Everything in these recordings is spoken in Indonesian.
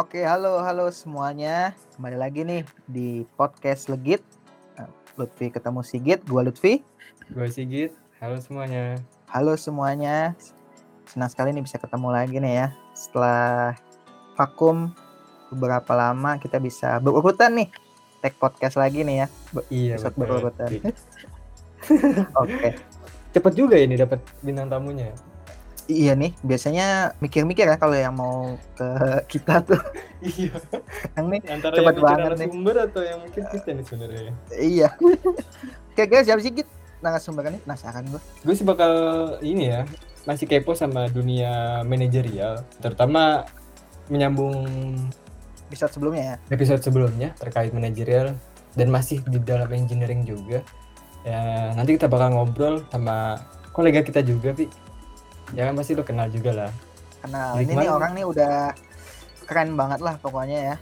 Oke, halo halo semuanya. Kembali lagi nih di podcast Legit. Eh, Lutfi ketemu Sigit, gua Lutfi. Gue Sigit, halo semuanya. Halo semuanya. Senang sekali nih bisa ketemu lagi nih ya. Setelah vakum beberapa lama kita bisa berurutan nih tag podcast lagi nih ya. Be- Iya, episode berurutan. Oke. Cepet juga ini dapat bintang tamunya. Iya nih, biasanya mikir-mikir ya kalau yang mau ke kita tuh. Iya. Yang nih, Antara Cepet yang banget nih. sumber atau yang mikir kita nih sebenarnya. iya. Kira-kira siapa sih Git? narasumbernya? Penasaran gua. Gue sih bakal ini ya, masih kepo sama dunia manajerial, terutama menyambung Episode sebelumnya ya. episode sebelumnya terkait manajerial dan masih di dalam engineering juga. Ya, nanti kita bakal ngobrol sama kolega kita juga, Pi. Ya kan pasti lo kenal juga lah. Kenal. Jadi Ini nih orang nih udah keren banget lah pokoknya ya.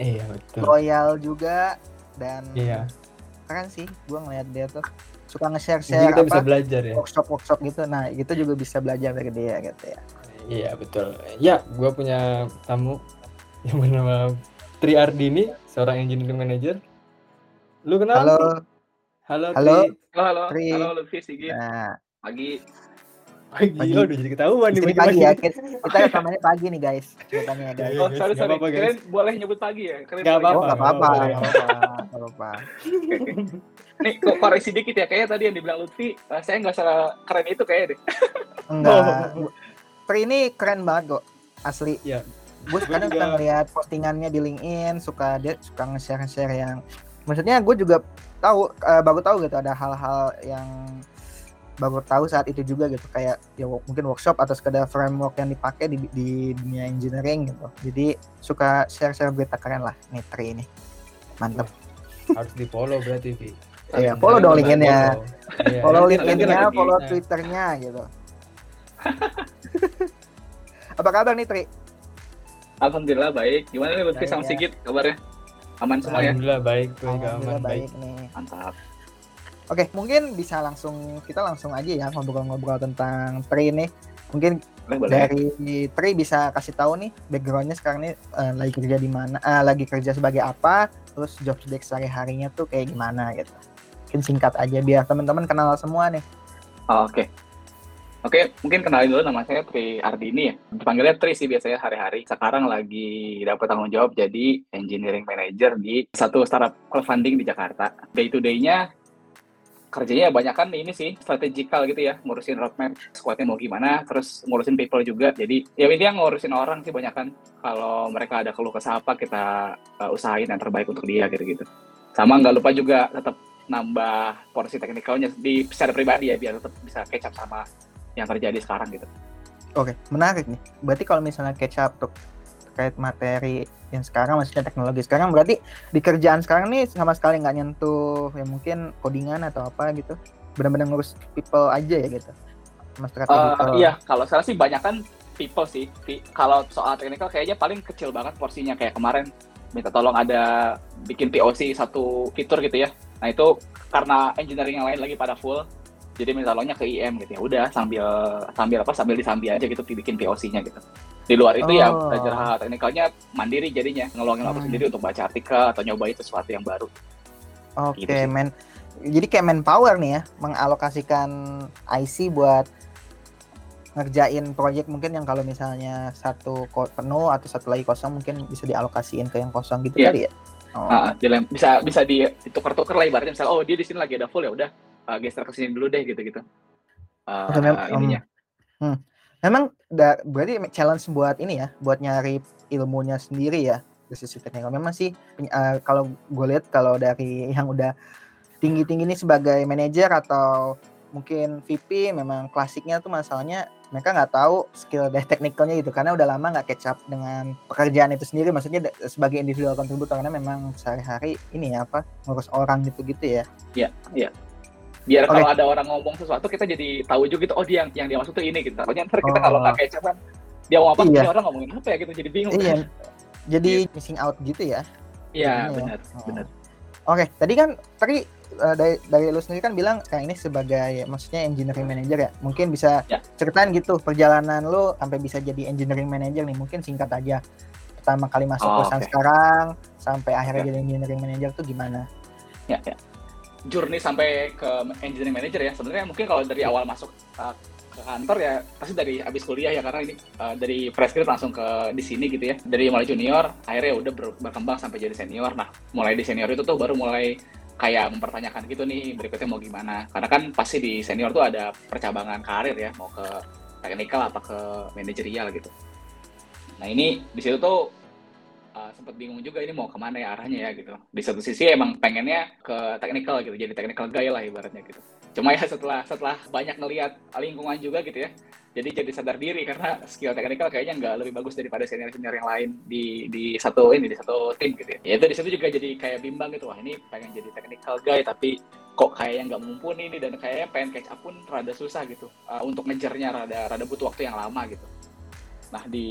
Iya, betul. Loyal juga dan Iya. keren sih. Gua ngeliat dia tuh suka nge-share share kita bisa apa belajar ya. workshop workshop gitu. Nah itu juga bisa belajar dari dia gitu ya. Iya betul. Ya, gue punya tamu yang bernama Tri Ardini, seorang engineering manager. Lu kenal? Halo. Tri? Halo. Halo. Tri. Halo, halo, Tri. halo Lutfi Sigit. Nah Pagi. Pagi. Pagi. Oh, udah jadi ketahuan nih sini pagi ya. Kita, kita rekamannya pagi nih guys. Ceritanya ya guys. Iya, Oh, sorry, sorry. apa-apa, guys. Kalian boleh nyebut pagi ya? Kalian Nggak boleh Oh apa-apa. nggak apa-apa, nggak apa-apa, apa-apa. Nih, kok koreksi dikit ya. Kayaknya tadi yang dibilang Lutfi, eh, saya nggak salah keren itu kayaknya deh. Enggak. Tri ini keren banget kok, asli. Iya. Gue kadang suka ngeliat postingannya di LinkedIn, suka dia suka nge-share-share yang, maksudnya gue juga tahu, eh, baru tahu gitu ada hal-hal yang baru tahu saat itu juga gitu kayak ya mungkin workshop atau sekedar framework yang dipakai di, di dunia engineering gitu. Jadi suka share-share berita keren lah nih Tri ini. Mantap. Harus di follow berarti, Vi. Iya, follow dong LinkedIn-nya. follow. Iya. follow LinkedIn-nya, lagi. follow. Twitter-nya gitu. Apa kabar nih Tri? Alhamdulillah baik. Gimana nih Lutfi Baik, sama ya. Sigit kabarnya? Aman semua ya? Alhamdulillah baik, tuh Alhamdulillah aman baik. baik nih. Mantap. Oke, mungkin bisa langsung kita langsung aja ya ngobrol-ngobrol tentang Tri nih. Mungkin Boleh, boleh. dari Tri bisa kasih tahu nih backgroundnya sekarang nih eh, lagi kerja di mana, eh, lagi kerja sebagai apa, terus job desk sehari-harinya tuh kayak gimana gitu. Mungkin singkat aja biar teman-teman kenal semua nih. Oh, Oke. Oke, mungkin kenalin dulu nama saya Tri Ardini ya. Dipanggilnya Tri sih biasanya hari-hari. Sekarang lagi dapat tanggung jawab jadi engineering manager di satu startup crowdfunding di Jakarta. Day to day-nya kerjanya banyak kan ini sih strategikal gitu ya ngurusin roadmap squadnya mau gimana terus ngurusin people juga jadi ya intinya ngurusin orang sih banyak kan kalau mereka ada keluh kesah apa kita uh, usahain yang terbaik untuk dia gitu gitu sama nggak lupa juga tetap nambah porsi teknikalnya di secara pribadi ya biar tetap bisa up sama yang terjadi sekarang gitu. Oke, menarik nih. Berarti kalau misalnya catch up tuh terkait materi yang sekarang maksudnya teknologi sekarang berarti di kerjaan sekarang nih sama sekali nggak nyentuh ya mungkin codingan atau apa gitu. Benar-benar ngurus people aja ya gitu. Mas Eh, strategical. iya, kalau saya sih banyak kan people sih. Kalau soal teknikal kayaknya paling kecil banget porsinya kayak kemarin minta tolong ada bikin POC satu fitur gitu ya. Nah itu karena engineering yang lain lagi pada full, jadi minta tolongnya ke IM gitu ya. Udah sambil sambil apa sambil disambi aja gitu bikin POC-nya gitu. Di luar itu ya Oh. belajar hal teknikalnya mandiri jadinya ngeluangin waktu Hmm. sendiri untuk baca artikel atau nyobain sesuatu yang baru. Oke, gitu sih. men. Jadi kayak manpower nih ya, mengalokasikan IC buat ngerjain project mungkin yang kalau misalnya satu penuh atau satu lagi kosong mungkin bisa dialokasiin ke yang kosong gitu kali ya. Oh. Ah, dilem- bisa bisa ditukar-tukar lah ibaratnya misalnya oh dia di sini lagi ada full ya udah uh, geser ke sini dulu deh gitu-gitu. Uh, Oke, mem- ininya. Memang da- berarti challenge buat ini ya, buat nyari ilmunya sendiri ya dari sisi teknikal. Memang sih eh, kalau gue lihat kalau dari yang udah tinggi-tinggi ini sebagai manajer atau mungkin VP memang klasiknya tuh masalahnya mereka nggak tahu skill dari teknikalnya gitu karena udah lama nggak catch up dengan pekerjaan itu sendiri maksudnya sebagai individual contributor karena memang sehari-hari ini ya apa ngurus orang gitu-gitu ya Biar kalau ada orang ngomong sesuatu kita jadi tahu juga gitu oh dia yang yang dia maksud tuh ini gitu. Takutnya ntar kita Oh. kalau nggak up kan dia mau apa Iya. orang ngomongin apa ya gitu jadi bingung. iya jadi missing out gitu ya Iya, ya. benar, Oh. benar. Oke, tadi kan tadi eh, dari dari lu sendiri kan bilang kayak ini sebagai maksudnya engineering manager ya. Mungkin bisa Ya. ceritain gitu perjalanan lu sampai bisa jadi engineering manager nih. Mungkin singkat aja pertama kali masuk Oh, perusahaan oke. sekarang sampai akhirnya Ya. jadi engineering manager tuh gimana? ya ya journey sampai ke engineering manager ya. Sebenarnya mungkin kalau dari awal masuk uh, ke kantor ya pasti dari abis kuliah ya karena ini uh, dari fresh grade langsung ke di sini gitu ya. Dari mulai junior akhirnya udah ber- berkembang sampai jadi senior. Nah mulai di senior itu tuh baru mulai kayak mempertanyakan gitu nih berikutnya mau gimana. Karena kan pasti di senior tuh ada percabangan karir ya mau ke teknikal apa ke manajerial gitu. Nah ini di situ tuh uh, sempat bingung juga ini mau ke mana ya arahnya ya gitu. Di satu sisi emang pengennya ke technical gitu, jadi technical guy lah ibaratnya gitu. Cuma ya setelah setelah banyak ngelihat lingkungan juga gitu ya, jadi jadi sadar diri karena skill technical kayaknya nggak lebih bagus daripada senior senior yang lain di di satu ini di satu tim gitu ya. Ya itu di situ juga jadi kayak bimbang gitu wah ini pengen jadi technical guy tapi kok kayaknya nggak mumpuni nih dan kayaknya pengen catch up pun rada susah gitu Uh, untuk ngejarnya rada rada butuh waktu yang lama gitu. Nah di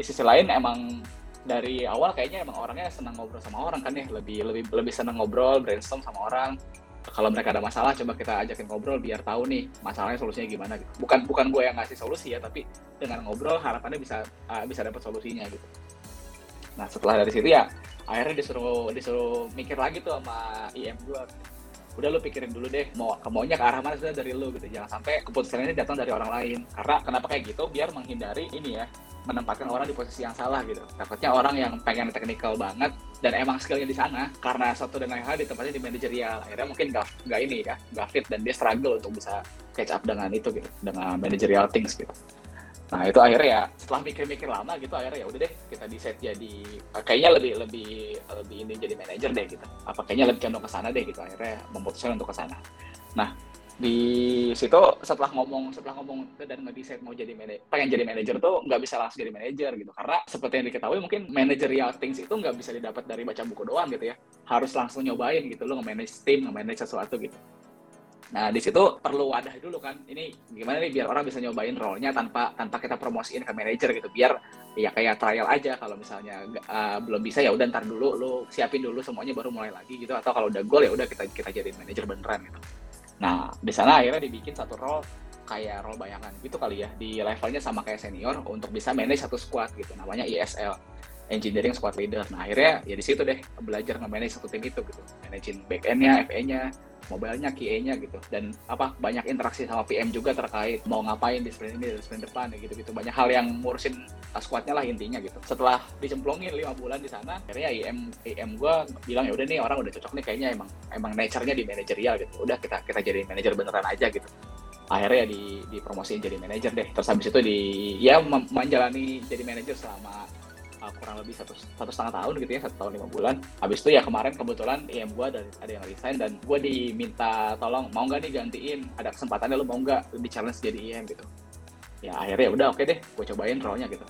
sisi lain emang dari awal kayaknya emang orangnya senang ngobrol sama orang kan ya. Lebih lebih lebih senang ngobrol brainstorm sama orang. Kalau mereka ada masalah coba kita ajakin ngobrol biar tahu nih masalahnya solusinya gimana gitu. Bukan bukan gue yang ngasih solusi ya tapi dengan ngobrol harapannya bisa uh, bisa dapat solusinya gitu. Nah setelah dari situ ya akhirnya disuruh disuruh mikir lagi tuh sama IM gue udah lu pikirin dulu deh mau maunya ke arah mana sudah dari lu gitu. Jangan sampai keputusan ini datang dari orang lain. Karena kenapa kayak gitu? Biar menghindari ini ya menempatkan orang di posisi yang salah gitu. Takutnya orang yang pengen teknikal banget dan emang skillnya di sana. Karena satu dan lain hal ditempatnya di manajerial akhirnya mungkin nggak nggak ini ya nggak fit dan dia struggle untuk bisa catch up dengan itu gitu dengan managerial things gitu. Nah itu akhirnya ya setelah mikir-mikir lama gitu akhirnya ya udah deh kita di set jadi kayaknya lebih lebih lebih ini jadi manajer deh gitu. Apa kayaknya lebih condong ke sana deh gitu akhirnya memutuskan untuk ke sana. Nah di situ setelah ngomong setelah ngomong dan ngedesain mau jadi manajer pengen jadi manajer tuh nggak bisa langsung jadi manajer gitu karena seperti yang diketahui mungkin managerial things itu nggak bisa didapat dari baca buku doang gitu ya harus langsung nyobain gitu lo nge-manage tim nge-manage sesuatu gitu nah di situ perlu wadah dulu kan. Ini gimana nih biar orang bisa nyobain role-nya tanpa tanpa kita promosiin ke manajer gitu. Biar ya kayak trial aja. Kalau misalnya uh, belum bisa ya udah ntar dulu. Lo siapin dulu semuanya baru mulai lagi gitu. Atau kalau udah goal ya udah kita kita jadiin manajer beneran gitu. Nah, di sana akhirnya dibikin satu role kayak role bayangan gitu kali ya. Di levelnya sama kayak senior untuk bisa manage satu squad gitu. Namanya ISL engineering squad leader. Nah akhirnya ya di situ deh belajar nge-manage satu tim itu gitu. Managing back end-nya FA-nya mobilenya QA-nya gitu. Dan apa banyak interaksi sama PM juga terkait mau ngapain di sprint ini di sprint depan ya gitu-gitu. Banyak hal yang ngurusin squadnya lah intinya gitu. Setelah dicemplungin lima bulan di sana akhirnya IM IM gue bilang ya udah nih orang udah cocok nih kayaknya emang emang nature-nya di manajerial gitu. Udah kita kita jadi manajer beneran aja gitu. Akhirnya ya di dipromosiin jadi manajer deh. Terus habis itu di ya menjalani jadi manajer selama uh, kurang lebih satu satu setengah tahun gitu ya satu tahun lima bulan habis itu ya kemarin kebetulan IM gue ada ada yang resign dan gue diminta tolong mau nggak nih gantiin ada kesempatannya lu mau nggak di challenge jadi IM gitu ya akhirnya ya udah oke deh gue cobain role-nya gitu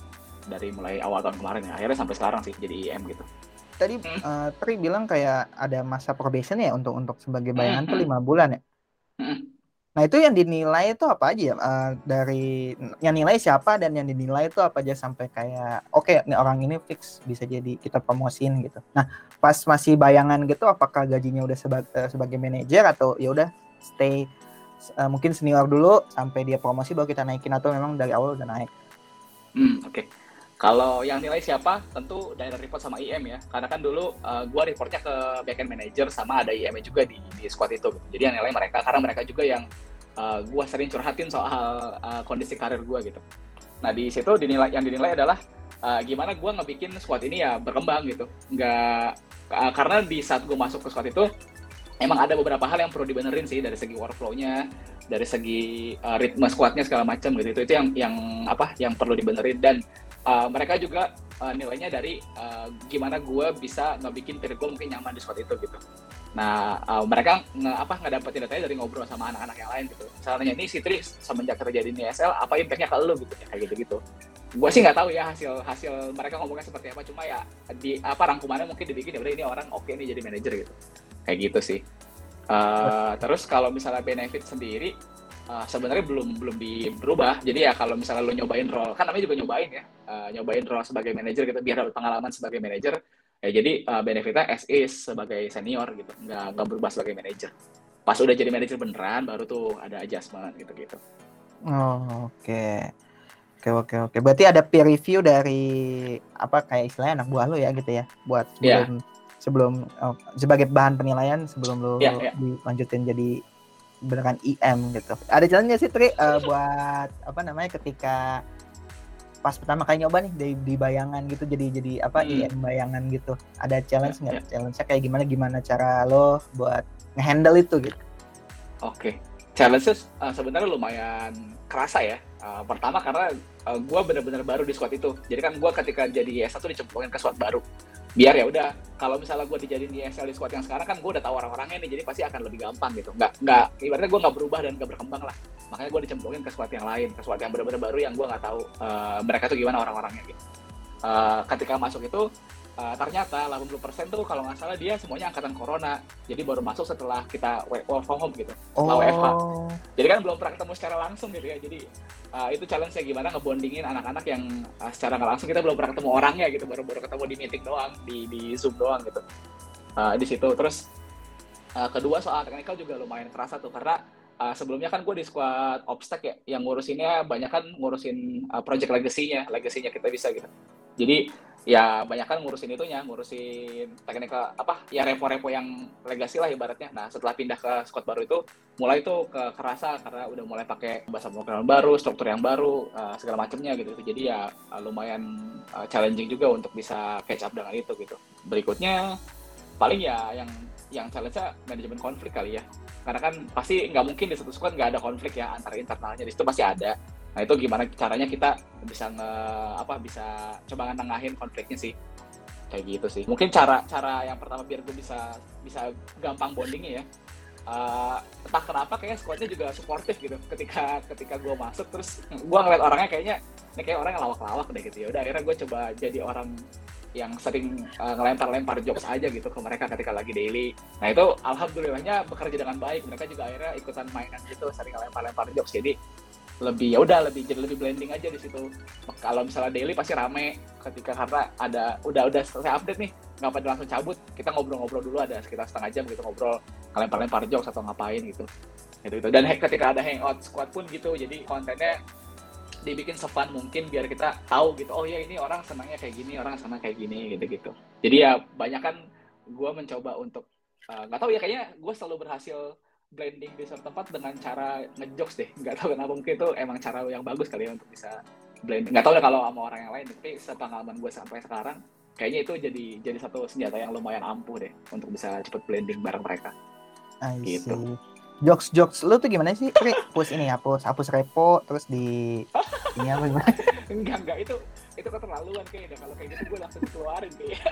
dari mulai awal tahun kemarin ya akhirnya sampai sekarang sih jadi IM gitu Tadi Hmm. eh, Tri bilang kayak ada masa probation ya untuk untuk sebagai bayangan tuh Hmm. lima bulan ya. Hmm. Nah itu yang dinilai itu apa aja ya? Eh, dari yang nilai siapa dan yang dinilai itu apa aja sampai kayak oke nih orang ini fix bisa jadi kita promosin gitu. Nah pas masih bayangan gitu apakah gajinya udah sebagai, sebagai manajer atau ya udah stay eh, mungkin senior dulu sampai dia promosi baru kita naikin atau memang dari awal udah naik? Hmm, oke. Kalau yang nilai siapa, tentu direct report sama IM ya. Karena kan dulu uh, gua reportnya ke backend manager sama ada IM juga di, di squad itu. Jadi yang nilai mereka, karena mereka juga yang uh, gua sering curhatin soal uh, kondisi karir gua gitu. Nah di situ dinilai yang dinilai adalah uh, gimana gua ngebikin squad ini ya berkembang gitu. Nggak uh, karena di saat gua masuk ke squad itu emang ada beberapa hal yang perlu dibenerin sih dari segi workflow-nya, dari segi uh, ritme squadnya segala macam gitu. Itu itu yang yang apa yang perlu dibenerin dan uh, mereka juga uh, nilainya dari uh, gimana gue bisa ngebikin peer gue mungkin nyaman di squad itu gitu. Nah, uh, mereka nge, apa ngedapetin datanya dari ngobrol sama anak-anak yang lain gitu. Misalnya ini si Tri semenjak kerja di NSL, apa impact-nya ke lu gitu ya kayak gitu-gitu. Gue sih nggak tahu ya hasil hasil mereka ngomongnya seperti apa, cuma ya di apa rangkumannya mungkin dibikin ya udah ini orang oke nih jadi manajer gitu. Kayak gitu sih. Uh, terus kalau misalnya benefit sendiri uh, sebenarnya belum belum di berubah. Jadi ya kalau misalnya lo nyobain role, kan namanya juga nyobain ya, uh, nyobain role sebagai manajer gitu, biar dapat pengalaman sebagai manajer. Ya jadi uh, benefitnya as is sebagai senior gitu, nggak nggak berubah sebagai manajer. Pas udah jadi manajer beneran, baru tuh ada adjustment gitu-gitu. Oh, oke. Oke oke oke. Berarti ada peer review dari apa kayak istilahnya anak buah lo ya gitu ya buat Iya. sebelum sebelum oh, sebagai bahan penilaian sebelum lo Iya, iya. dilanjutin jadi beneran IM gitu. Ada challenge sih Tri eh, buat apa namanya ketika pas pertama kali nyoba nih di, di bayangan gitu jadi jadi apa Hmm. IM bayangan gitu. Ada challenge Iya, nggak? Challenge-nya kayak gimana gimana cara lo buat ngehandle itu gitu. Oke, challenges uh, sebenarnya lumayan kerasa ya. Uh, pertama karena uh, gue bener-bener baru di squad itu. Jadi kan gue ketika jadi S1 dicemplungin ke squad baru. Biar ya udah, kalau misalnya gue dijadiin di SL squad yang sekarang kan gue udah tahu orang-orangnya nih, jadi pasti akan lebih gampang gitu. Nggak, nggak, ibaratnya gue nggak berubah dan nggak berkembang lah. Makanya gue dicemplungin ke squad yang lain, ke squad yang bener-bener baru yang gue nggak tahu uh, mereka tuh gimana orang-orangnya gitu. Uh, ketika masuk itu uh, ternyata 80% tuh kalau nggak salah dia semuanya angkatan corona. Jadi baru masuk setelah kita work from home gitu. Oh. WFH. Jadi kan belum pernah ketemu secara langsung gitu ya. Jadi uh, itu challenge-nya gimana ngebondingin anak-anak yang uh, secara nggak langsung kita belum pernah ketemu orangnya gitu, baru-baru ketemu di meeting doang, di di Zoom doang gitu. Uh, di situ terus uh, kedua soal teknikal juga lumayan kerasa tuh karena uh, sebelumnya kan gue di squad obstacle ya, yang ngurusinnya banyak kan ngurusin uh, project legacy-nya, legacy-nya kita bisa gitu. Jadi ya banyak kan ngurusin itunya, ngurusin teknikal apa ya repo-repo yang legacy lah ibaratnya. Nah setelah pindah ke squad baru itu mulai itu ke kerasa karena udah mulai pakai bahasa pemrograman baru, struktur yang baru, uh, segala macamnya gitu. Jadi ya uh, lumayan uh, challenging juga untuk bisa catch up dengan itu gitu. Berikutnya paling ya yang yang challenge-nya manajemen konflik kali ya. Karena kan pasti nggak mungkin di satu squad nggak ada konflik ya antara internalnya. Di situ pasti ada. Nah itu gimana caranya kita bisa nge apa bisa coba nengahin konfliknya sih kayak gitu sih. Mungkin cara cara yang pertama biar gue bisa bisa gampang bondingnya ya. Uh, entah kenapa kayaknya squadnya juga suportif gitu ketika ketika gue masuk terus gue ngeliat orangnya kayaknya ini kayak orang yang lawak-lawak deh gitu ya udah akhirnya gue coba jadi orang yang sering uh, ngelempar-lempar jokes aja gitu ke mereka ketika lagi daily. Nah itu alhamdulillahnya bekerja dengan baik. Mereka juga akhirnya ikutan mainan gitu, sering ngelempar-lempar jokes. Jadi lebih ya udah lebih jadi lebih blending aja di situ. Kalau misalnya daily pasti rame ketika karena ada udah udah selesai update nih, nggak pada langsung cabut. Kita ngobrol-ngobrol dulu ada sekitar setengah jam gitu ngobrol ngelempar-lempar jokes atau ngapain gitu. Gitu gitu. Dan ketika ada hangout squad pun gitu, jadi kontennya dibikin sefun mungkin biar kita tahu gitu oh ya ini orang senangnya kayak gini orang senang kayak gini gitu gitu jadi ya banyak kan gue mencoba untuk uh, nggak tahu ya kayaknya gue selalu berhasil blending di suatu tempat dengan cara ngejokes deh nggak tahu kenapa mungkin itu emang cara yang bagus kali ya untuk bisa blending nggak tahu ya kalau sama orang yang lain tapi sepengalaman gue sampai sekarang kayaknya itu jadi jadi satu senjata yang lumayan ampuh deh untuk bisa cepet blending bareng mereka I Gitu. Jokes jokes lu tuh gimana sih? Tri? Hapus ini hapus hapus repo terus di ini apa gimana? enggak enggak itu itu keterlaluan kayaknya kalau kayak gitu gue langsung dikeluarin kayak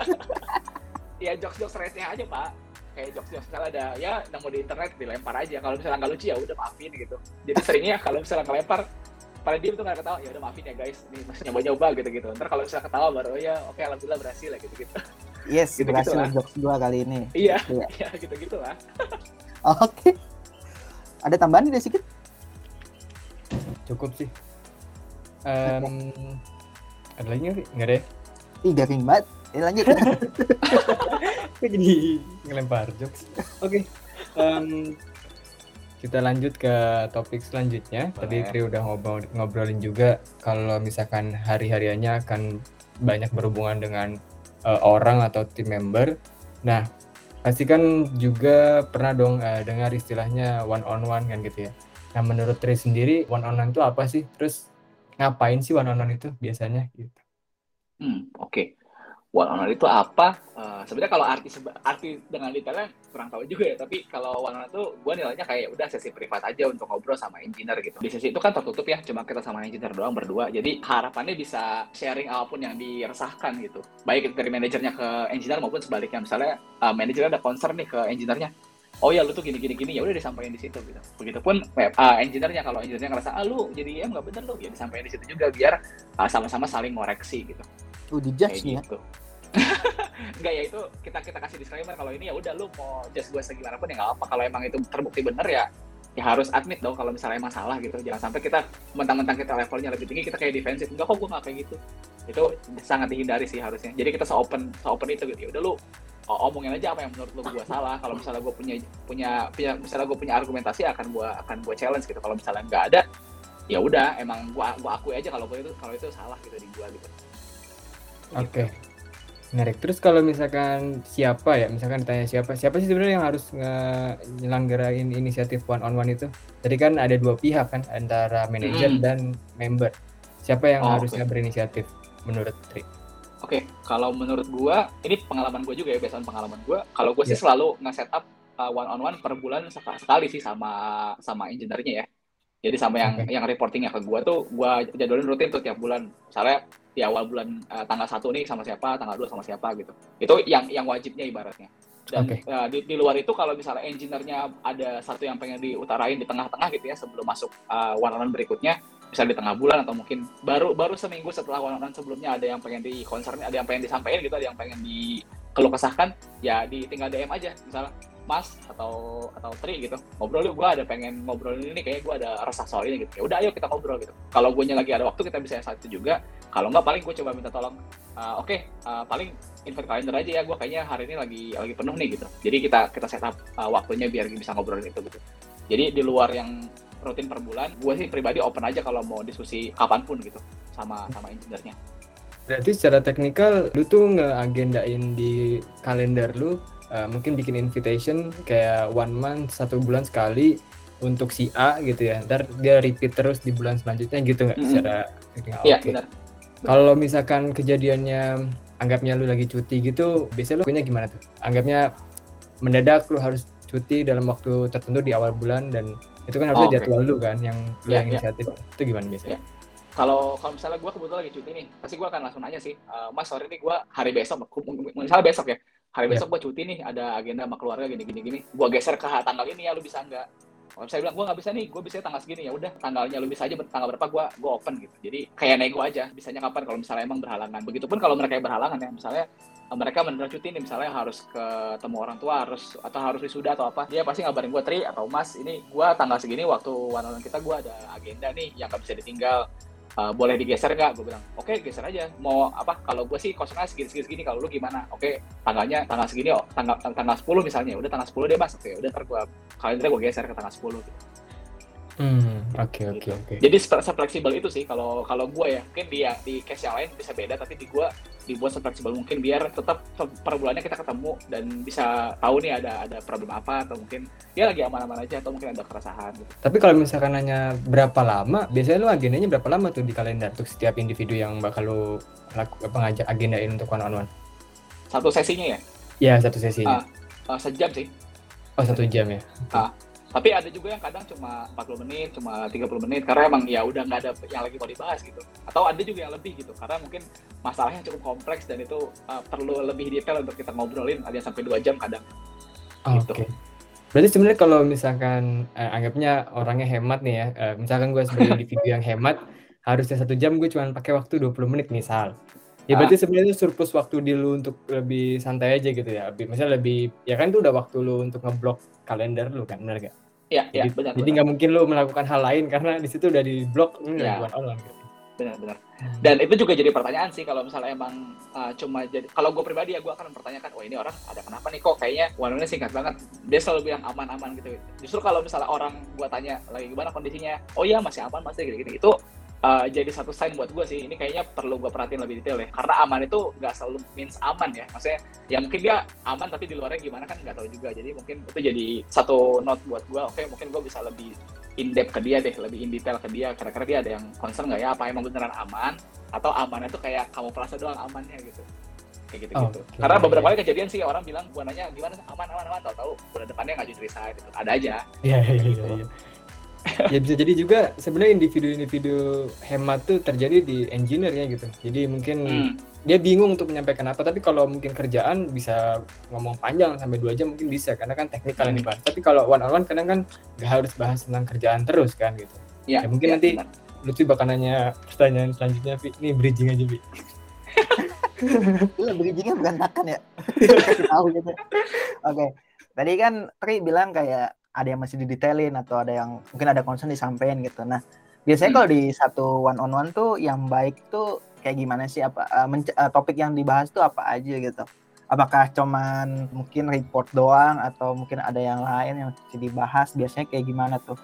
ya jokes jokes receh aja pak kayak jokes jokes misalnya ada ya nemu di internet dilempar aja kalau misalnya nggak lucu ya udah maafin gitu jadi seringnya kalau misalnya ngelempar pada diem tuh nggak ketawa ya udah maafin ya guys ini masih nyoba nyoba gitu gitu ntar kalau misalnya ketawa baru oh ya oke alhamdulillah berhasil lah gitu gitu Yes, Gitu-gitu berhasil lah. jokes gua kali ini. iya Iya. ya gitu gitu lah Oke. Ada tambahan tidak sedikit? Cukup sih. Em, ada lagi nggak sih? Nggak ada ya? Ih, garing banget. Eh, lanjut. Kok jadi ngelempar jokes? Oke. em, kita lanjut ke topik selanjutnya. Tadi Boleh. Tri udah ngobrol, ngobrolin juga kalau misalkan hari-hariannya akan banyak berhubungan dengan eh, orang atau tim member. Nah, pasti kan juga pernah dong eh, dengar istilahnya one on one kan gitu ya. Nah, menurut Tri sendiri one on one itu apa sih? Terus ngapain sih one on one itu biasanya gitu? Hmm, oke. One on one itu apa? Eh, sebenarnya kalau arti arti dengan detailnya kurang tahu juga ya. Tapi kalau one on one itu gue nilainya kayak udah sesi privat aja untuk ngobrol sama engineer gitu. Di sesi itu kan tertutup ya, cuma kita sama engineer doang berdua. Jadi harapannya bisa sharing apa pun yang diresahkan gitu. Baik dari manajernya ke engineer maupun sebaliknya. Misalnya eh, manajernya ada concern nih ke engineernya. Oh ya lu tuh gini gini gini ya udah disampaikan di situ gitu. Begitupun web ah, engineernya kalau engineernya ngerasa ah lu jadi ya nggak bener lu ya disampaikan di situ juga biar ah, sama-sama saling ngoreksi gitu kayak judge nih ya. gitu. Enggak ya itu kita kita kasih disclaimer kalau ini ya udah lu mau just gue segimana pun ya nggak apa kalau emang itu terbukti bener ya ya harus admit dong kalau misalnya emang salah gitu. Jangan sampai kita mentang-mentang kita levelnya lebih tinggi kita kayak defensif. Enggak kok gue nggak kayak gitu. Itu sangat dihindari sih harusnya. Jadi kita se-open se-open itu gitu. Ya udah lu omongin aja apa yang menurut lu gue salah. Kalau misalnya gue punya punya punya misalnya gue punya argumentasi akan gue akan gue challenge gitu. Kalau misalnya nggak ada ya udah emang gua gua akui aja kalau itu kalau itu salah gitu di gua gitu. Oke. Menarik. Terus kalau misalkan siapa ya, misalkan ditanya siapa, siapa sih sebenarnya yang harus nyelenggarain inisiatif one on one itu? Tadi kan ada dua pihak kan, antara manajer Mm-mm. dan member. Siapa yang Oh, harusnya oke. berinisiatif menurut Tri? Oke, kalau menurut gua, ini pengalaman gua juga ya, berdasarkan pengalaman gua. Kalau gua sih Iya. selalu nge-setup one on one per bulan sek- sekali sih sama sama engineer-nya ya. Jadi sama yang Oke. yang reportingnya ke gua tuh, gua jadwalin rutin tuh tiap bulan. Misalnya di awal bulan eh, tanggal satu nih sama siapa, tanggal 2 sama siapa gitu. Itu yang yang wajibnya ibaratnya. Dan Oke. eh, di, di luar itu kalau misalnya engineer-nya ada satu yang pengen diutarain di tengah-tengah gitu ya sebelum masuk uh, one on one berikutnya, bisa di tengah bulan atau mungkin baru baru seminggu setelah one on one sebelumnya ada yang pengen di concern ada yang pengen disampaikan gitu ada yang pengen dikeluh kesahkan ya di tinggal DM aja misalnya Mas atau atau Tri gitu. Ngobrol yuk gue ada pengen ngobrol ini kayak gue ada resah soal ini gitu. Ya udah ayo kita ngobrol gitu. Kalau gue lagi ada waktu kita bisa saat itu juga. Kalau nggak paling gue coba minta tolong "Ah, oke ah, paling invite kalender aja ya gue kayaknya hari ini lagi lagi penuh nih gitu. Jadi kita kita setup ah, waktunya biar bisa ngobrolin itu gitu. Jadi di luar yang rutin per bulan gue sih pribadi open aja kalau mau diskusi kapan pun gitu sama sama engineer-nya. Berarti secara teknikal lu tuh ngeagendain di kalender lu uh, mungkin bikin invitation kayak one month satu bulan sekali untuk si A gitu ya. Ntar dia repeat terus di bulan selanjutnya gitu nggak Mm-mm. secara teknikal? iya Oke. benar Kalau misalkan kejadiannya anggapnya lu lagi cuti gitu, biasanya lu punya gimana tuh? Anggapnya mendadak lu harus cuti dalam waktu tertentu di awal bulan dan itu kan harusnya Oh, jadwal lu kan yang lu Iya, yang iya. inisiatif. Itu gimana biasanya? kalau kalau misalnya gue kebetulan lagi cuti nih pasti gue akan langsung nanya sih "Eh, mas sorry nih gue hari besok misalnya besok ya hari Iya. besok gue cuti nih ada agenda sama keluarga gini gini gini gue geser ke tanggal ini ya lu bisa nggak? Kalau saya bilang gue nggak bisa nih gue bisa tanggal segini. Ya udah tanggalnya lu bisa aja tanggal berapa gue gue open gitu. Jadi kayak nego aja bisanya kapan kalau misalnya emang berhalangan. Begitupun kalau mereka yang berhalangan ya misalnya eh, mereka benar cuti nih misalnya harus ketemu orang tua harus atau harus wisuda atau apa dia pasti ngabarin gue tri atau mas ini gue tanggal segini waktu one one kita gue ada agenda nih yang nggak bisa ditinggal Uh, boleh digeser nggak? Gue bilang, oke geser aja. Mau apa? Kalau gue sih kosongnya segini segini, segini. kalau lu gimana? Oke, tanggalnya tanggal segini, oh, tanggal tang- tanggal 10 misalnya. Udah tanggal 10 deh mas. Oke, udah ntar gue kalendernya gue geser ke tanggal 10. Gitu. Hmm, oke oke Gitu. oke. Jadi se- fleksibel itu sih kalau kalau gue ya. Mungkin di di case yang lain bisa beda, tapi di gue dibuat fleksibel mungkin biar tetap per bulannya kita ketemu dan bisa tahu nih ada ada problem apa atau mungkin dia lagi aman-aman aja atau mungkin ada keresahan gitu. Tapi kalau misalkan nanya berapa lama, biasanya lu agendanya berapa lama tuh di kalender untuk setiap individu yang bakal lu laku, apa ngajak agendain untuk one on one? Satu sesinya ya, Ya satu sesinya. uh, sejam sih. Oh satu jam ya. Tapi ada juga yang kadang cuma 40 menit, cuma 30 menit karena emang ya udah nggak ada yang lagi mau dibahas gitu. Atau ada juga yang lebih gitu karena mungkin masalahnya cukup kompleks dan itu uh, perlu lebih detail untuk kita ngobrolin ada yang sampai dua jam kadang. Oh, Gitu. Oke. Berarti sebenarnya kalau misalkan eh, anggapnya orangnya hemat nih ya, eh, misalkan gue sebagai individu yang hemat, harusnya satu jam gue cuma pakai waktu 20 menit misal. Ya Ah. berarti sebenarnya surplus waktu di lu untuk lebih santai aja gitu ya. Lebih, misalnya lebih, ya kan itu udah waktu lu untuk ngeblok kalender lu kan, benar gak? Iya, iya Jadi, benar. jadi nggak mungkin lu melakukan hal lain karena di situ udah di blok Ya. bukan online. Gitu. benar benar dan itu juga jadi pertanyaan sih kalau misalnya emang uh, cuma jadi kalau gue pribadi ya gue akan mempertanyakan oh ini orang ada kenapa nih kok kayaknya on singkat banget dia selalu bilang aman-aman gitu justru kalau misalnya orang gue tanya lagi gimana kondisinya oh iya masih aman masih gini-gini itu uh, jadi satu sign buat gue sih. Ini kayaknya perlu gue perhatiin lebih detail ya. Karena aman itu nggak selalu means aman ya. Maksudnya ya mungkin dia aman tapi di luarnya gimana kan nggak tahu juga. Jadi mungkin itu jadi satu note buat gue oke mungkin gue bisa lebih in depth ke dia deh. Lebih in detail ke dia. Kira-kira dia ada yang concern nggak ya? Apa emang beneran aman? Atau amannya tuh kayak kamu perasa doang amannya gitu. Kayak gitu gitu Oke. karena beberapa kali kejadian sih orang bilang gua nanya gimana aman aman aman? Tahu tahu udah depannya ngajuin resign gitu. Ada aja. Iya iya iya. Iya. ya bisa jadi juga sebenarnya individu-individu hemat tuh terjadi di engineer-nya gitu. Jadi mungkin Hmm. dia bingung untuk menyampaikan apa, tapi kalau mungkin kerjaan bisa ngomong panjang sampai dua jam mungkin bisa karena kan teknikal yang dibahas. Tapi kalau one on one kadang kan nggak harus bahas tentang kerjaan terus kan gitu. ya, Ya, mungkin ya, nanti benar. Lutfi bakal nanya pertanyaan selanjutnya, Vi. Ini bridging aja, Vi. Lu bridgingnya berantakan ya. Kasih tahu gitu. Oke. Tadi kan Tri bilang kayak ada yang masih didetailin atau ada yang mungkin ada concern disampaikan gitu. Nah, biasanya Hmm. kalau di satu one on one tuh yang baik tuh kayak gimana sih apa eh, menc- eh, topik yang dibahas tuh apa aja gitu. Apakah cuman mungkin report doang atau mungkin ada yang lain yang dibahas biasanya kayak gimana tuh?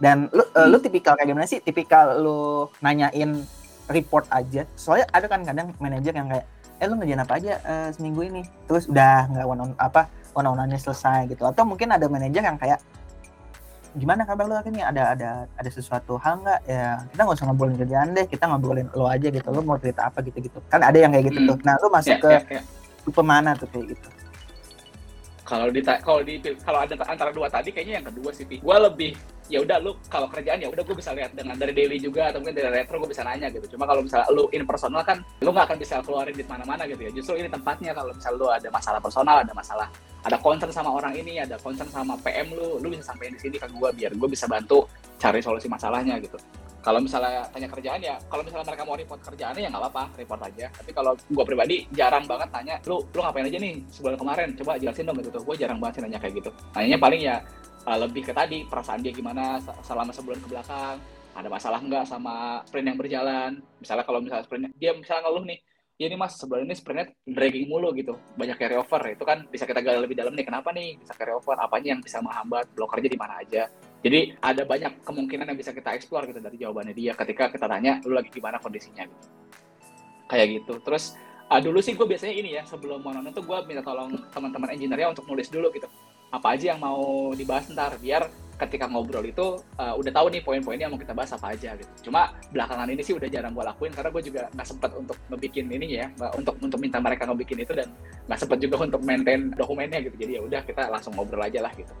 Dan lu uh, lu tipikal kayak gimana sih? Tipikal lu nanyain report aja. Soalnya ada kan kadang manajer yang kayak eh lu ngerjain apa aja uh, seminggu ini terus udah nggak one on apa one selesai gitu. Atau mungkin ada manajer yang kayak gimana kabar lu ini? Ada ada ada sesuatu hal nggak? Ya kita nggak usah ngobrolin kerjaan deh. Kita ngobrolin lo aja gitu. Lo mau cerita apa gitu gitu. Kan ada yang kayak gitu hmm. tuh. Nah lu masuk yeah, ke yeah, yeah. tipe mana tuh kayak gitu? Kalau di kalau di kalau ada antara dua tadi kayaknya yang kedua sih gue lebih ya udah lu kalau kerjaan ya udah gue bisa lihat dengan dari daily juga atau mungkin dari retro gue bisa nanya gitu. Cuma kalau misalnya lu in personal kan lu nggak akan bisa keluarin di mana-mana gitu ya. Justru ini tempatnya kalau misalnya lu ada masalah personal ada masalah ada concern sama orang ini ada concern sama PM lu lu bisa sampaikan di sini ke gue biar gue bisa bantu cari solusi masalahnya gitu. Kalau misalnya tanya kerjaan ya kalau misalnya mereka mau report kerjaannya ya nggak apa-apa report aja. Tapi kalau gue pribadi jarang banget tanya lu lu ngapain aja nih sebulan kemarin? Coba jelasin dong gitu. Gue jarang banget sih nanya kayak gitu. Nanya paling ya uh, lebih ke tadi perasaan dia gimana selama sebulan ke belakang ada masalah nggak sama sprint yang berjalan? Misalnya kalau misalnya sprintnya dia misalnya ngeluh nih ya ini mas sebenarnya ini sprintnya dragging mulu gitu. Banyak carry over itu kan bisa kita gali lebih dalam nih kenapa nih bisa carry over? Apanya yang bisa menghambat? Blokernya di mana aja? Jadi ada banyak kemungkinan yang bisa kita explore gitu dari jawabannya dia ketika kita tanya lu lagi gimana kondisinya? Gitu. Kayak gitu. Terus uh, dulu sih gue biasanya ini ya sebelum mau nonton tuh gue minta tolong teman-teman engineer untuk nulis dulu gitu apa aja yang mau dibahas ntar biar ketika ngobrol itu uh, udah tahu nih poin-poinnya mau kita bahas apa aja gitu. Cuma belakangan ini sih udah jarang gue lakuin karena gue juga nggak sempet untuk ngebikin ini ya, untuk untuk minta mereka ngebikin itu dan nggak sempet juga untuk maintain dokumennya gitu. Jadi ya udah kita langsung ngobrol aja lah gitu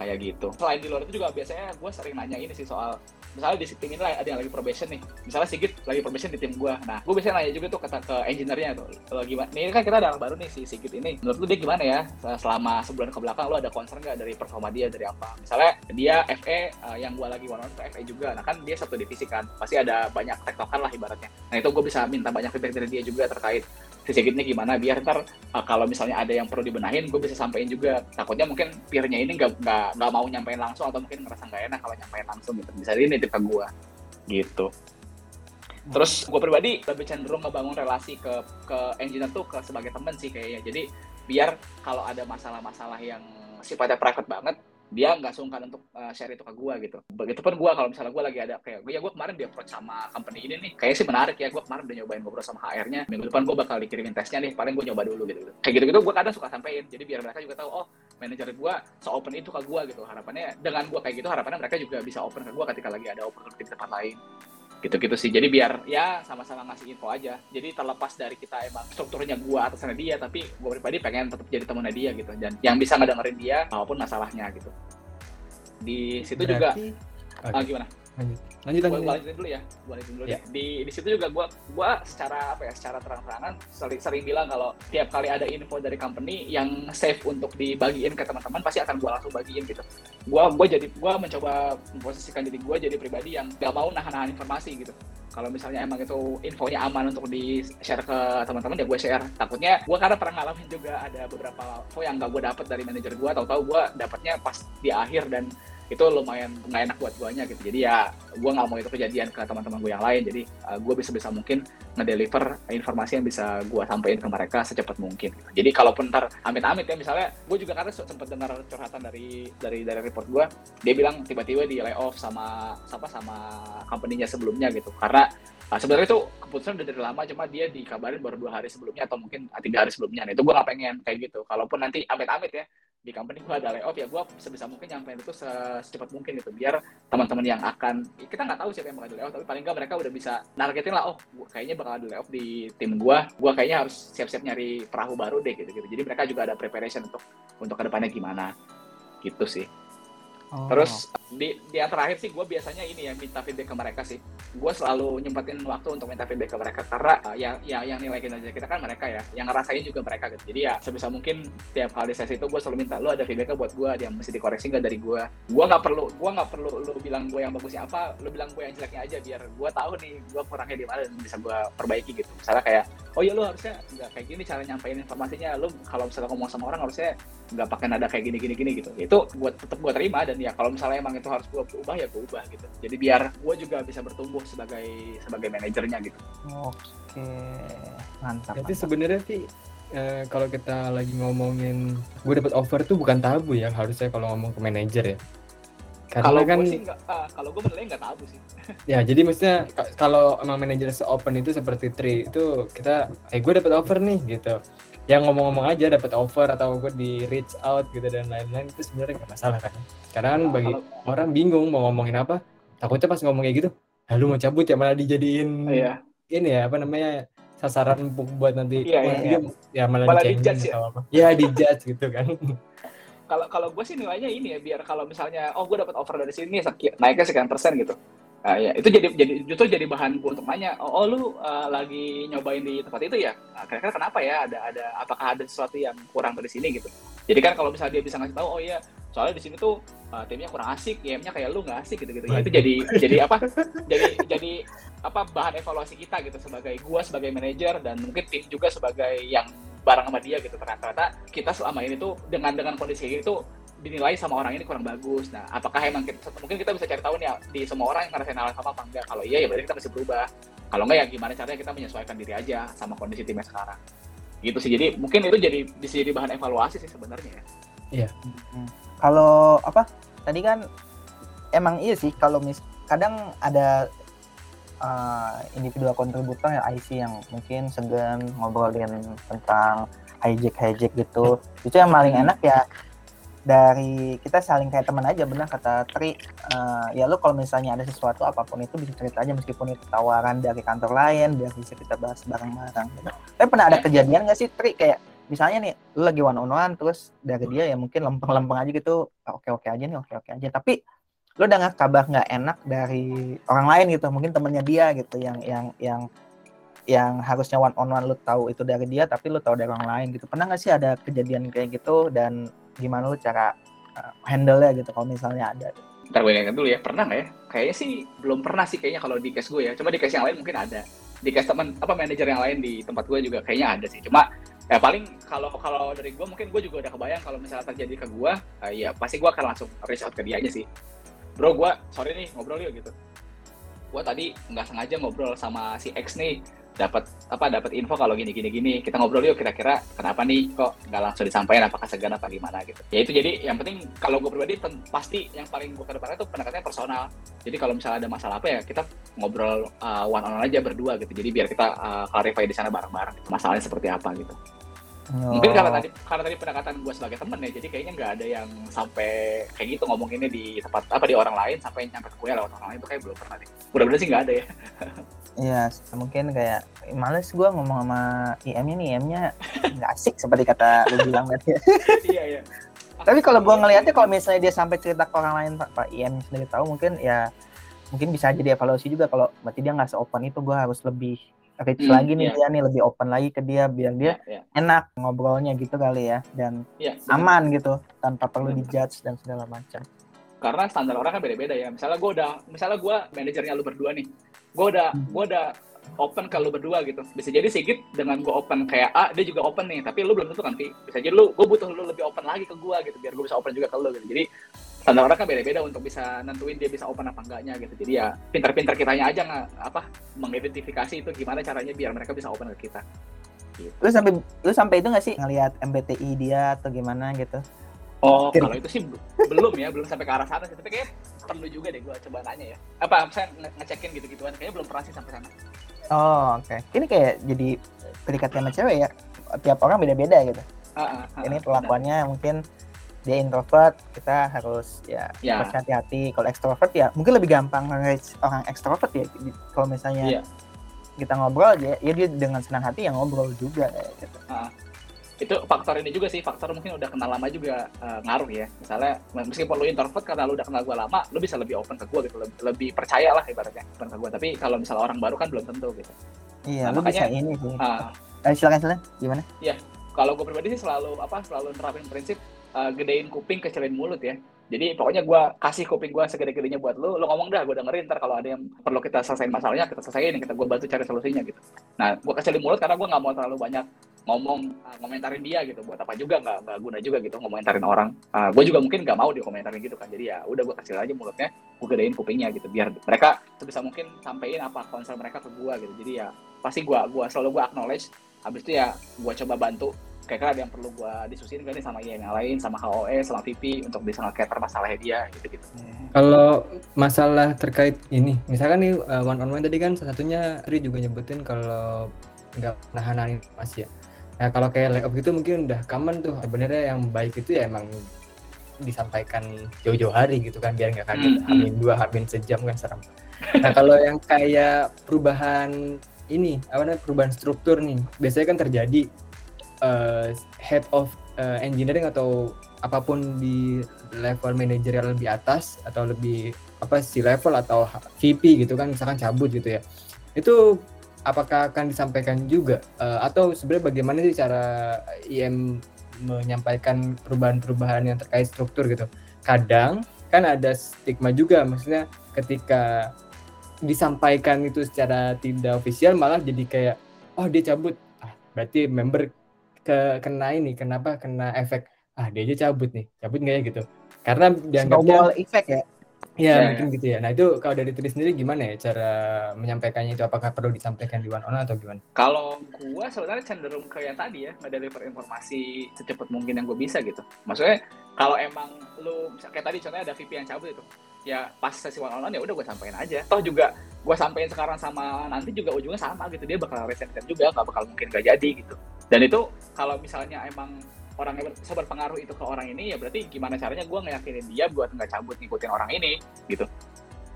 kayak gitu. Selain di luar itu juga biasanya gue sering nanya ini sih soal misalnya di tim ini ada yang lagi probation nih. Misalnya Sigit lagi probation di tim gue. Nah, gue biasanya nanya juga tuh kata ke engineer-nya tuh. Lo gimana? Ini kan kita ada baru nih si Sigit ini. Menurut lu dia gimana ya? Selama sebulan ke belakang lo ada concern gak dari performa dia dari apa? Misalnya dia FE uh, yang gue lagi one on one FE juga. Nah kan dia satu divisi kan. Pasti ada banyak tektokan lah ibaratnya. Nah itu gue bisa minta banyak feedback dari dia juga terkait si Sigitnya gimana biar ntar uh, kalau misalnya ada yang perlu dibenahin gue bisa sampaikan juga. Takutnya mungkin peernya ini nggak nggak mau nyampein langsung atau mungkin ngerasa nggak enak kalau nyampein langsung gitu. Bisa ini nitip ke gue gitu. Terus gue pribadi lebih cenderung ngebangun relasi ke ke engineer tuh ke sebagai temen sih kayaknya. Jadi biar kalau ada masalah-masalah yang sifatnya private banget dia nggak sungkan untuk uh, share itu ke gue gitu. Begitupun gue kalau misalnya gue lagi ada kayak ya gue kemarin dia approach sama company ini nih, kayaknya sih menarik ya gue kemarin udah nyobain ngobrol sama HR-nya. Minggu depan gue bakal dikirimin tesnya nih, paling gue nyoba dulu gitu. Kayak gitu-gitu gue kadang suka sampein, jadi biar mereka juga tahu oh manajer gue se-open itu ke gue gitu. Harapannya dengan gue kayak gitu harapannya mereka juga bisa open ke gue ketika lagi ada opportunity di tempat lain gitu-gitu sih. Jadi biar ya sama-sama ngasih info aja. Jadi terlepas dari kita emang strukturnya gua atasnya dia tapi gua pribadi pengen tetap jadi temennya dia gitu. Dan yang bisa ngedengerin dia apa pun masalahnya gitu. Di situ Berarti, juga. Okay. ah, gimana lanjut. Lanjut lanjut. gua, dulu ya gua lanjutin dulu yeah. di di situ juga gua gua secara apa ya secara terang-terangan sering sering bilang kalau tiap kali ada info dari company yang safe untuk dibagiin ke teman-teman pasti akan gua langsung bagiin gitu. Gua gua jadi gua mencoba memposisikan diri gua jadi pribadi yang gak mau nahan-nahan informasi gitu. Kalau misalnya emang itu infonya aman untuk di share ke teman-teman ya gue share. Takutnya gue karena pernah ngalamin juga ada beberapa info yang gak gue dapet dari manajer gue tahu-tahu gue dapetnya pas di akhir dan itu lumayan nggak enak buat guanya gitu. Jadi ya gue nggak mau itu kejadian ke teman-teman gue yang lain. Jadi uh, gue bisa bisa mungkin ngedeliver informasi yang bisa gue sampaikan ke mereka secepat mungkin gitu. jadi kalaupun ntar amit-amit ya misalnya gue juga karena sempat dengar curhatan dari dari dari report gue dia bilang tiba-tiba di layoff sama apa sama company-nya sebelumnya gitu. Karena Nah, sebenarnya itu keputusan udah dari lama, cuma dia dikabarin baru dua hari sebelumnya atau mungkin tiga hari sebelumnya. Nah, itu gue gak pengen kayak gitu. Kalaupun nanti amit-amit ya, di company gue ada layoff ya gue sebisa mungkin nyampein itu secepat mungkin gitu biar teman-teman yang akan kita nggak tahu siapa yang bakal di layoff tapi paling nggak mereka udah bisa nargetin lah oh gua, kayaknya bakal ada layoff di tim gue gue kayaknya harus siap-siap nyari perahu baru deh gitu gitu jadi mereka juga ada preparation untuk untuk ke depannya gimana gitu sih Oh. Terus di, di yang terakhir sih gue biasanya ini ya minta feedback ke mereka sih. Gue selalu nyempetin waktu untuk minta feedback ke mereka karena uh, yang yang yang nilai kinerja kita kan mereka ya, yang ngerasain juga mereka gitu. Jadi ya sebisa mungkin tiap kali sesi itu gue selalu minta lo ada feedbacknya buat gue, yang mesti dikoreksi nggak dari gue. Gue nggak perlu, gue nggak perlu lo bilang gue yang bagusnya apa, lo bilang gue yang jeleknya aja biar gue tahu nih gue kurangnya di mana dan bisa gue perbaiki gitu. Misalnya kayak, oh ya lo harusnya nggak kayak gini cara nyampein informasinya. Lo kalau misalnya ngomong sama orang harusnya nggak pakai nada kayak gini gini gini gitu. Itu gue tetap gue terima dan ya kalau misalnya emang itu harus gue ubah ya gue ubah gitu jadi biar gue juga bisa bertumbuh sebagai sebagai manajernya gitu oke mantap jadi sebenarnya sih eh, kalau kita lagi ngomongin gue dapat offer tuh bukan tabu ya harusnya kalau ngomong ke manajer ya Karena Kalau kan gue ah, kalau gue menilai nggak tabu sih. ya jadi maksudnya ka- kalau emang manajer se-open itu seperti Tri itu kita eh gue dapat offer nih gitu. Yang ngomong-ngomong aja dapat offer atau gue di reach out gitu dan lain-lain itu sebenarnya nggak masalah kan. Karena kan Nah, bagi kalau- orang bingung mau ngomongin apa, takutnya pas ngomong kayak gitu, ah, lu mau cabut ya malah dijadiin Iya. ini ya apa namanya sasaran buat nanti Iya, iya, dia ya malah, Malah di-judge ya? apa. Ya dijudge gitu kan. Kalau kalau gue sih nilainya ini ya biar kalau misalnya oh gue dapat offer dari sini naiknya sekian persen gitu. Nah, ya itu jadi jadi justru jadi bahan gue untuk nanya oh, oh, lu uh, lagi nyobain di tempat itu ya? Nah, kira-kira kenapa ya? Ada ada apakah ada sesuatu yang kurang dari sini gitu? Jadi kan kalau misalnya dia bisa ngasih tahu oh iya soalnya di sini tuh uh, timnya kurang asik GM-nya kayak lu nggak asik gitu gitu ya itu jadi jadi apa? Jadi jadi apa bahan evaluasi kita gitu sebagai gua sebagai manajer dan mungkin tim juga sebagai yang bareng sama dia gitu. Ternyata kita selama ini tuh dengan dengan kondisi kayak gitu dinilai sama orang ini kurang bagus. Nah, apakah emang kita, mungkin kita bisa cari tahu nih di semua orang yang ngerasain hal yang sama apa enggak? Kalau iya ya berarti kita mesti berubah. Kalau enggak ya gimana caranya kita menyesuaikan diri aja sama kondisi timnya sekarang. Gitu sih. Jadi mungkin itu jadi bisa jadi bahan evaluasi sih sebenarnya ya. Hmm. Kalau apa? Tadi kan emang iya sih kalau mis kadang ada uh, individual kontributor ya IC yang mungkin segan ngobrolin tentang hijack hijack gitu. Itu yang paling enak ya dari kita saling kayak teman aja benar kata Tri. Uh, ya lu kalau misalnya ada sesuatu apa pun itu bisa cerita aja meskipun itu tawaran dari kantor lain biar bisa kita bahas bareng-bareng gitu. tapi pernah ada kejadian nggak sih Tri? Kayak misalnya nih lu lagi one on one terus dari dia ya mungkin lempeng-lempeng aja gitu oke oke aja nih oke oke aja. Tapi lu udah nggak kabar nggak enak dari orang lain gitu mungkin temennya dia gitu yang yang yang yang harusnya one on one lu tahu itu dari dia tapi lu tahu dari orang lain gitu. Pernah nggak sih ada kejadian kayak gitu? Dan gimana lu cara uh, handle nya gitu kalau misalnya ada Ntar gue ingat dulu ya, pernah nggak ya? Kayaknya sih belum pernah sih kayaknya kalau di case gue ya. Cuma di case yang lain mungkin ada. Di case teman apa manajer yang lain di tempat gue juga kayaknya ada sih. Cuma ya paling kalau kalau dari gue mungkin gue juga udah kebayang kalau misalnya terjadi ke gue, uh, ya pasti gue akan langsung reach out ke dia aja sih. Bro, gue sorry nih ngobrol yuk gitu. Gue tadi nggak sengaja ngobrol sama si X nih dapat apa dapat info kalau gini gini gini. Kita ngobrol yuk kira-kira kenapa nih kok nggak langsung disampaikan apakah segan apa gimana gitu. Ya itu jadi yang penting kalau gue pribadi pasti yang paling gue ke depannya itu pendekatannya personal. Jadi kalau misalnya ada masalah apa ya kita ngobrol uh, one on one aja berdua gitu. Jadi biar kita uh, clarify di sana bareng-bareng gitu. masalahnya seperti apa gitu. Oh. mungkin karena tadi karena tadi pendekatan gue sebagai temen ya jadi kayaknya nggak ada yang sampai kayak gitu ngomonginnya di tempat apa di orang lain sampai nyampe ke gue lewat orang lain itu kayak belum pernah deh. Mudah-mudahan sih nggak ada ya Iya, mungkin kayak males gue ngomong sama IM-nya nih, IM-nya nggak asik seperti kata lu bilang tadi. iya iya Tapi kalau gue ngelihatnya kalau misalnya dia sampai cerita ke orang lain, Pak, Pak IM sendiri tahu mungkin ya mungkin bisa aja dievaluasi juga kalau berarti dia nggak se-open itu gue harus lebih reach Hmm, lagi nih iya. dia nih lebih open lagi ke dia biar dia Iya, iya. enak ngobrolnya gitu kali ya dan Iya, bener. aman gitu tanpa perlu dijudge dan segala macam. Karena standar orang kan beda-beda ya. Misalnya gue udah, misalnya gue manajernya lu berdua nih, gue udah, gue udah open ke lu berdua gitu. Bisa jadi Sigit dengan gue open kayak A, dia juga open nih, tapi lu belum tentu kan, Pi. Bisa jadi lu, gue butuh lu lebih open lagi ke gue gitu, biar gue bisa open juga ke lu gitu. Jadi standar orang kan beda-beda untuk bisa nentuin dia bisa open apa enggaknya gitu. Jadi ya pintar-pintar kitanya aja nggak apa mengidentifikasi itu gimana caranya biar mereka bisa open ke kita. Lu sampai lu sampai itu nggak sih ngelihat MBTI dia atau gimana gitu? Oh, Kira- kalau itu sih be- belum ya, belum sampai ke arah sana sih. Tapi kayak perlu juga deh gue coba nanya ya. Apa saya nge- ngecekin gitu-gituan? Kayaknya belum pernah sih sampai sana. Oh, oke. Ini kayak jadi PDKT sama cewek ya. Tiap orang beda-beda gitu. Ah, ah, ah, Ini benar. perlakuannya mungkin dia introvert, kita harus ya, Ya. harus hati-hati. Kalau extrovert ya mungkin lebih gampang nge-reach orang extrovert ya. Kalau misalnya Iya. kita ngobrol ya, ya dia dengan senang hati yang ngobrol juga kayak gitu. Itu faktor ini juga sih faktor mungkin udah kenal lama juga eh, ngaruh ya. Misalnya meskipun lu introvert karena lu udah kenal gue lama lu bisa lebih open ke gue gitu lebih, lebih percaya lah ibaratnya open ke gue tapi kalau misalnya orang baru kan belum tentu gitu. Iya, Nah, lu bisa makanya- ini sih. Ah, Eh, silakan silakan. Gimana? kalau gue pribadi sih selalu apa selalu nerapin prinsip eh, gedein kuping kecilin mulut ya. Jadi pokoknya gue kasih kuping gue segede-gedenya buat lu lu ngomong dah gue dengerin ntar kalau ada yang perlu kita selesaiin masalahnya kita selesaiin kita gue bantu cari solusinya gitu. Nah gue kecilin mulut karena gue nggak mau terlalu banyak ngomong uh, ngomentarin dia gitu. Buat apa juga nggak nggak guna juga gitu ngomentarin orang. Uh, gue juga mungkin nggak mau dikomentarin gitu kan. Jadi ya udah gue kecil aja mulutnya gue gedein kupingnya gitu. Biar mereka sebisa mungkin sampein apa concern mereka ke gue gitu. Jadi ya pasti gue gua selalu gue acknowledge. Habis itu ya gue coba bantu. Kira-kira ada yang perlu gue diskusin kan sama yang lain sama HOE sama VP untuk bisa nge-cater dia gitu-gitu Kalau masalah terkait ini, misalkan nih uh, one on one tadi kan salah satunya Tri juga nyebutin kalau nggak nahan informasi ya. Nah kalau kayak layoff gitu mungkin udah common tuh. Sebenarnya yang baik itu ya emang disampaikan jauh-jauh hari gitu kan biar nggak kaget Hmm, hmm. hamin dua hamin sejam kan serem. Nah kalau yang kayak perubahan ini apa namanya perubahan struktur nih biasanya kan terjadi uh, head of uh, engineering atau apa pun di level manajerial lebih atas atau lebih apa sih level atau VP gitu kan misalkan cabut gitu ya itu apakah akan disampaikan juga? Eh, atau sebenarnya bagaimana sih cara IM menyampaikan perubahan-perubahan yang terkait struktur gitu? Kadang kan ada stigma juga maksudnya ketika disampaikan itu secara tidak ofisial malah jadi kayak oh dia cabut. Ah berarti member ke kena ini kenapa kena efek? Ah dia aja cabut nih cabut nggak ya? Gitu. Karena dianggapnya Snowball effect ya. Ya, Ya, mungkin gitu ya nah itu kalau dari Tri sendiri gimana ya cara menyampaikannya itu apakah perlu disampaikan di one on one atau gimana Kalau gua sebenarnya cenderung ke yang tadi ya, nge-deliver informasi secepat mungkin yang gue bisa gitu. Maksudnya kalau emang lu kayak tadi contohnya ada VP yang cabut itu, ya pas sesi one on one ya udah gue sampein aja. Toh juga gue sampein sekarang sama nanti juga ujungnya sama gitu. Dia bakal resign juga, nggak bakal mungkin gak jadi gitu. Dan itu kalau misalnya emang orang yang ber- berpengaruh itu ke orang ini ya berarti gimana caranya gue ngeyakinin dia buat nggak cabut ngikutin orang ini gitu.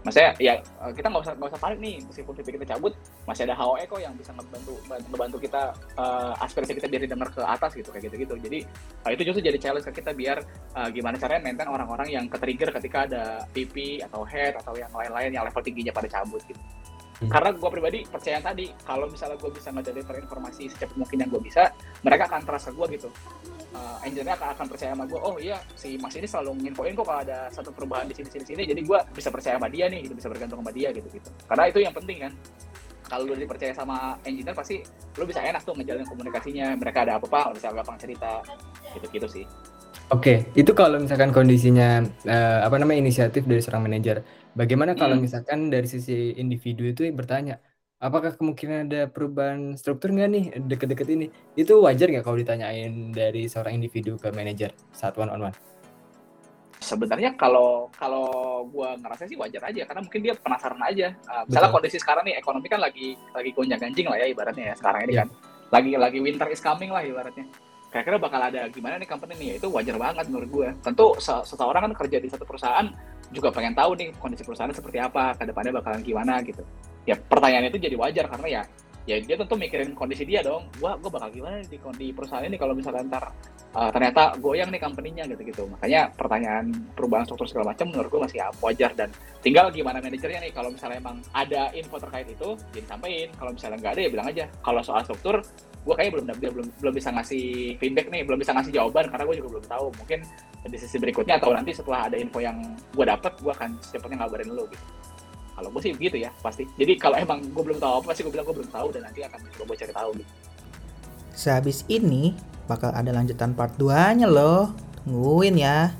Maksudnya ya eh, kita nggak usah nggak usah panik nih meskipun VP kita cabut masih ada HOE kok yang bisa ngebantu ngebantu kita eh, aspirasi kita biar didengar ke atas gitu kayak gitu gitu jadi eh, itu justru jadi challenge ke kita biar eh, gimana caranya maintain orang-orang yang ke-trigger ketika ada VP atau head atau yang lain-lain yang level tingginya pada cabut gitu. Hmm. karena gue pribadi percaya tadi kalau misalnya gue bisa nge-deliver informasi secepat mungkin yang gue bisa mereka akan trust ke gue gitu uh, engineer-nya akan, akan percaya sama gue oh iya si mas ini selalu nginfoin kok kalau ada satu perubahan di sini sini sini jadi gue bisa percaya sama dia nih gitu bisa bergantung sama dia gitu gitu karena itu yang penting kan kalau lu dipercaya sama engineer pasti lu bisa enak tuh ngejalin komunikasinya mereka ada apa-apa lu bisa gampang cerita gitu gitu sih Oke, itu kalau misalkan kondisinya eh, apa namanya inisiatif dari seorang manajer. Bagaimana kalau Hmm. misalkan dari sisi individu itu bertanya, apakah kemungkinan ada perubahan struktur nggak nih deket-deket ini? Itu wajar nggak kalau ditanyain dari seorang individu ke manajer saat one on one? sebenarnya kalau kalau gue ngerasa sih wajar aja karena mungkin dia penasaran aja Uh, misalnya Betul. kondisi sekarang nih ekonomi kan lagi lagi gonjang ganjing lah ya ibaratnya ya sekarang ini Iya. kan lagi lagi winter is coming lah ibaratnya kira-kira bakal ada gimana nih company nih Ya, itu wajar banget menurut gue tentu se- seseorang kan kerja di satu perusahaan juga pengen tahu nih kondisi perusahaan seperti apa ke depannya bakalan gimana gitu ya pertanyaan itu jadi wajar karena ya ya dia tentu mikirin kondisi dia dong gua gua bakal gimana di, di perusahaan ini kalau misalnya ntar uh, ternyata goyang nih company-nya gitu-gitu. Makanya pertanyaan perubahan struktur segala macam menurut gue masih wajar dan tinggal gimana manajernya nih kalau misalnya emang ada info terkait itu ya disampaikan. Kalau misalnya nggak ada ya bilang aja. Kalau soal struktur gue kayaknya belum belum belum bisa ngasih feedback nih, belum bisa ngasih jawaban karena gue juga belum tahu. Mungkin di sisi berikutnya atau nanti setelah ada info yang gue dapat, gue akan secepatnya ngabarin lo gitu. Kalau gue sih begitu ya pasti. Jadi kalau emang gue belum tahu apa sih gue bilang gue belum tahu dan nanti akan coba cari tahu gitu. Sehabis ini bakal ada lanjutan part 2-nya loh. Tungguin ya.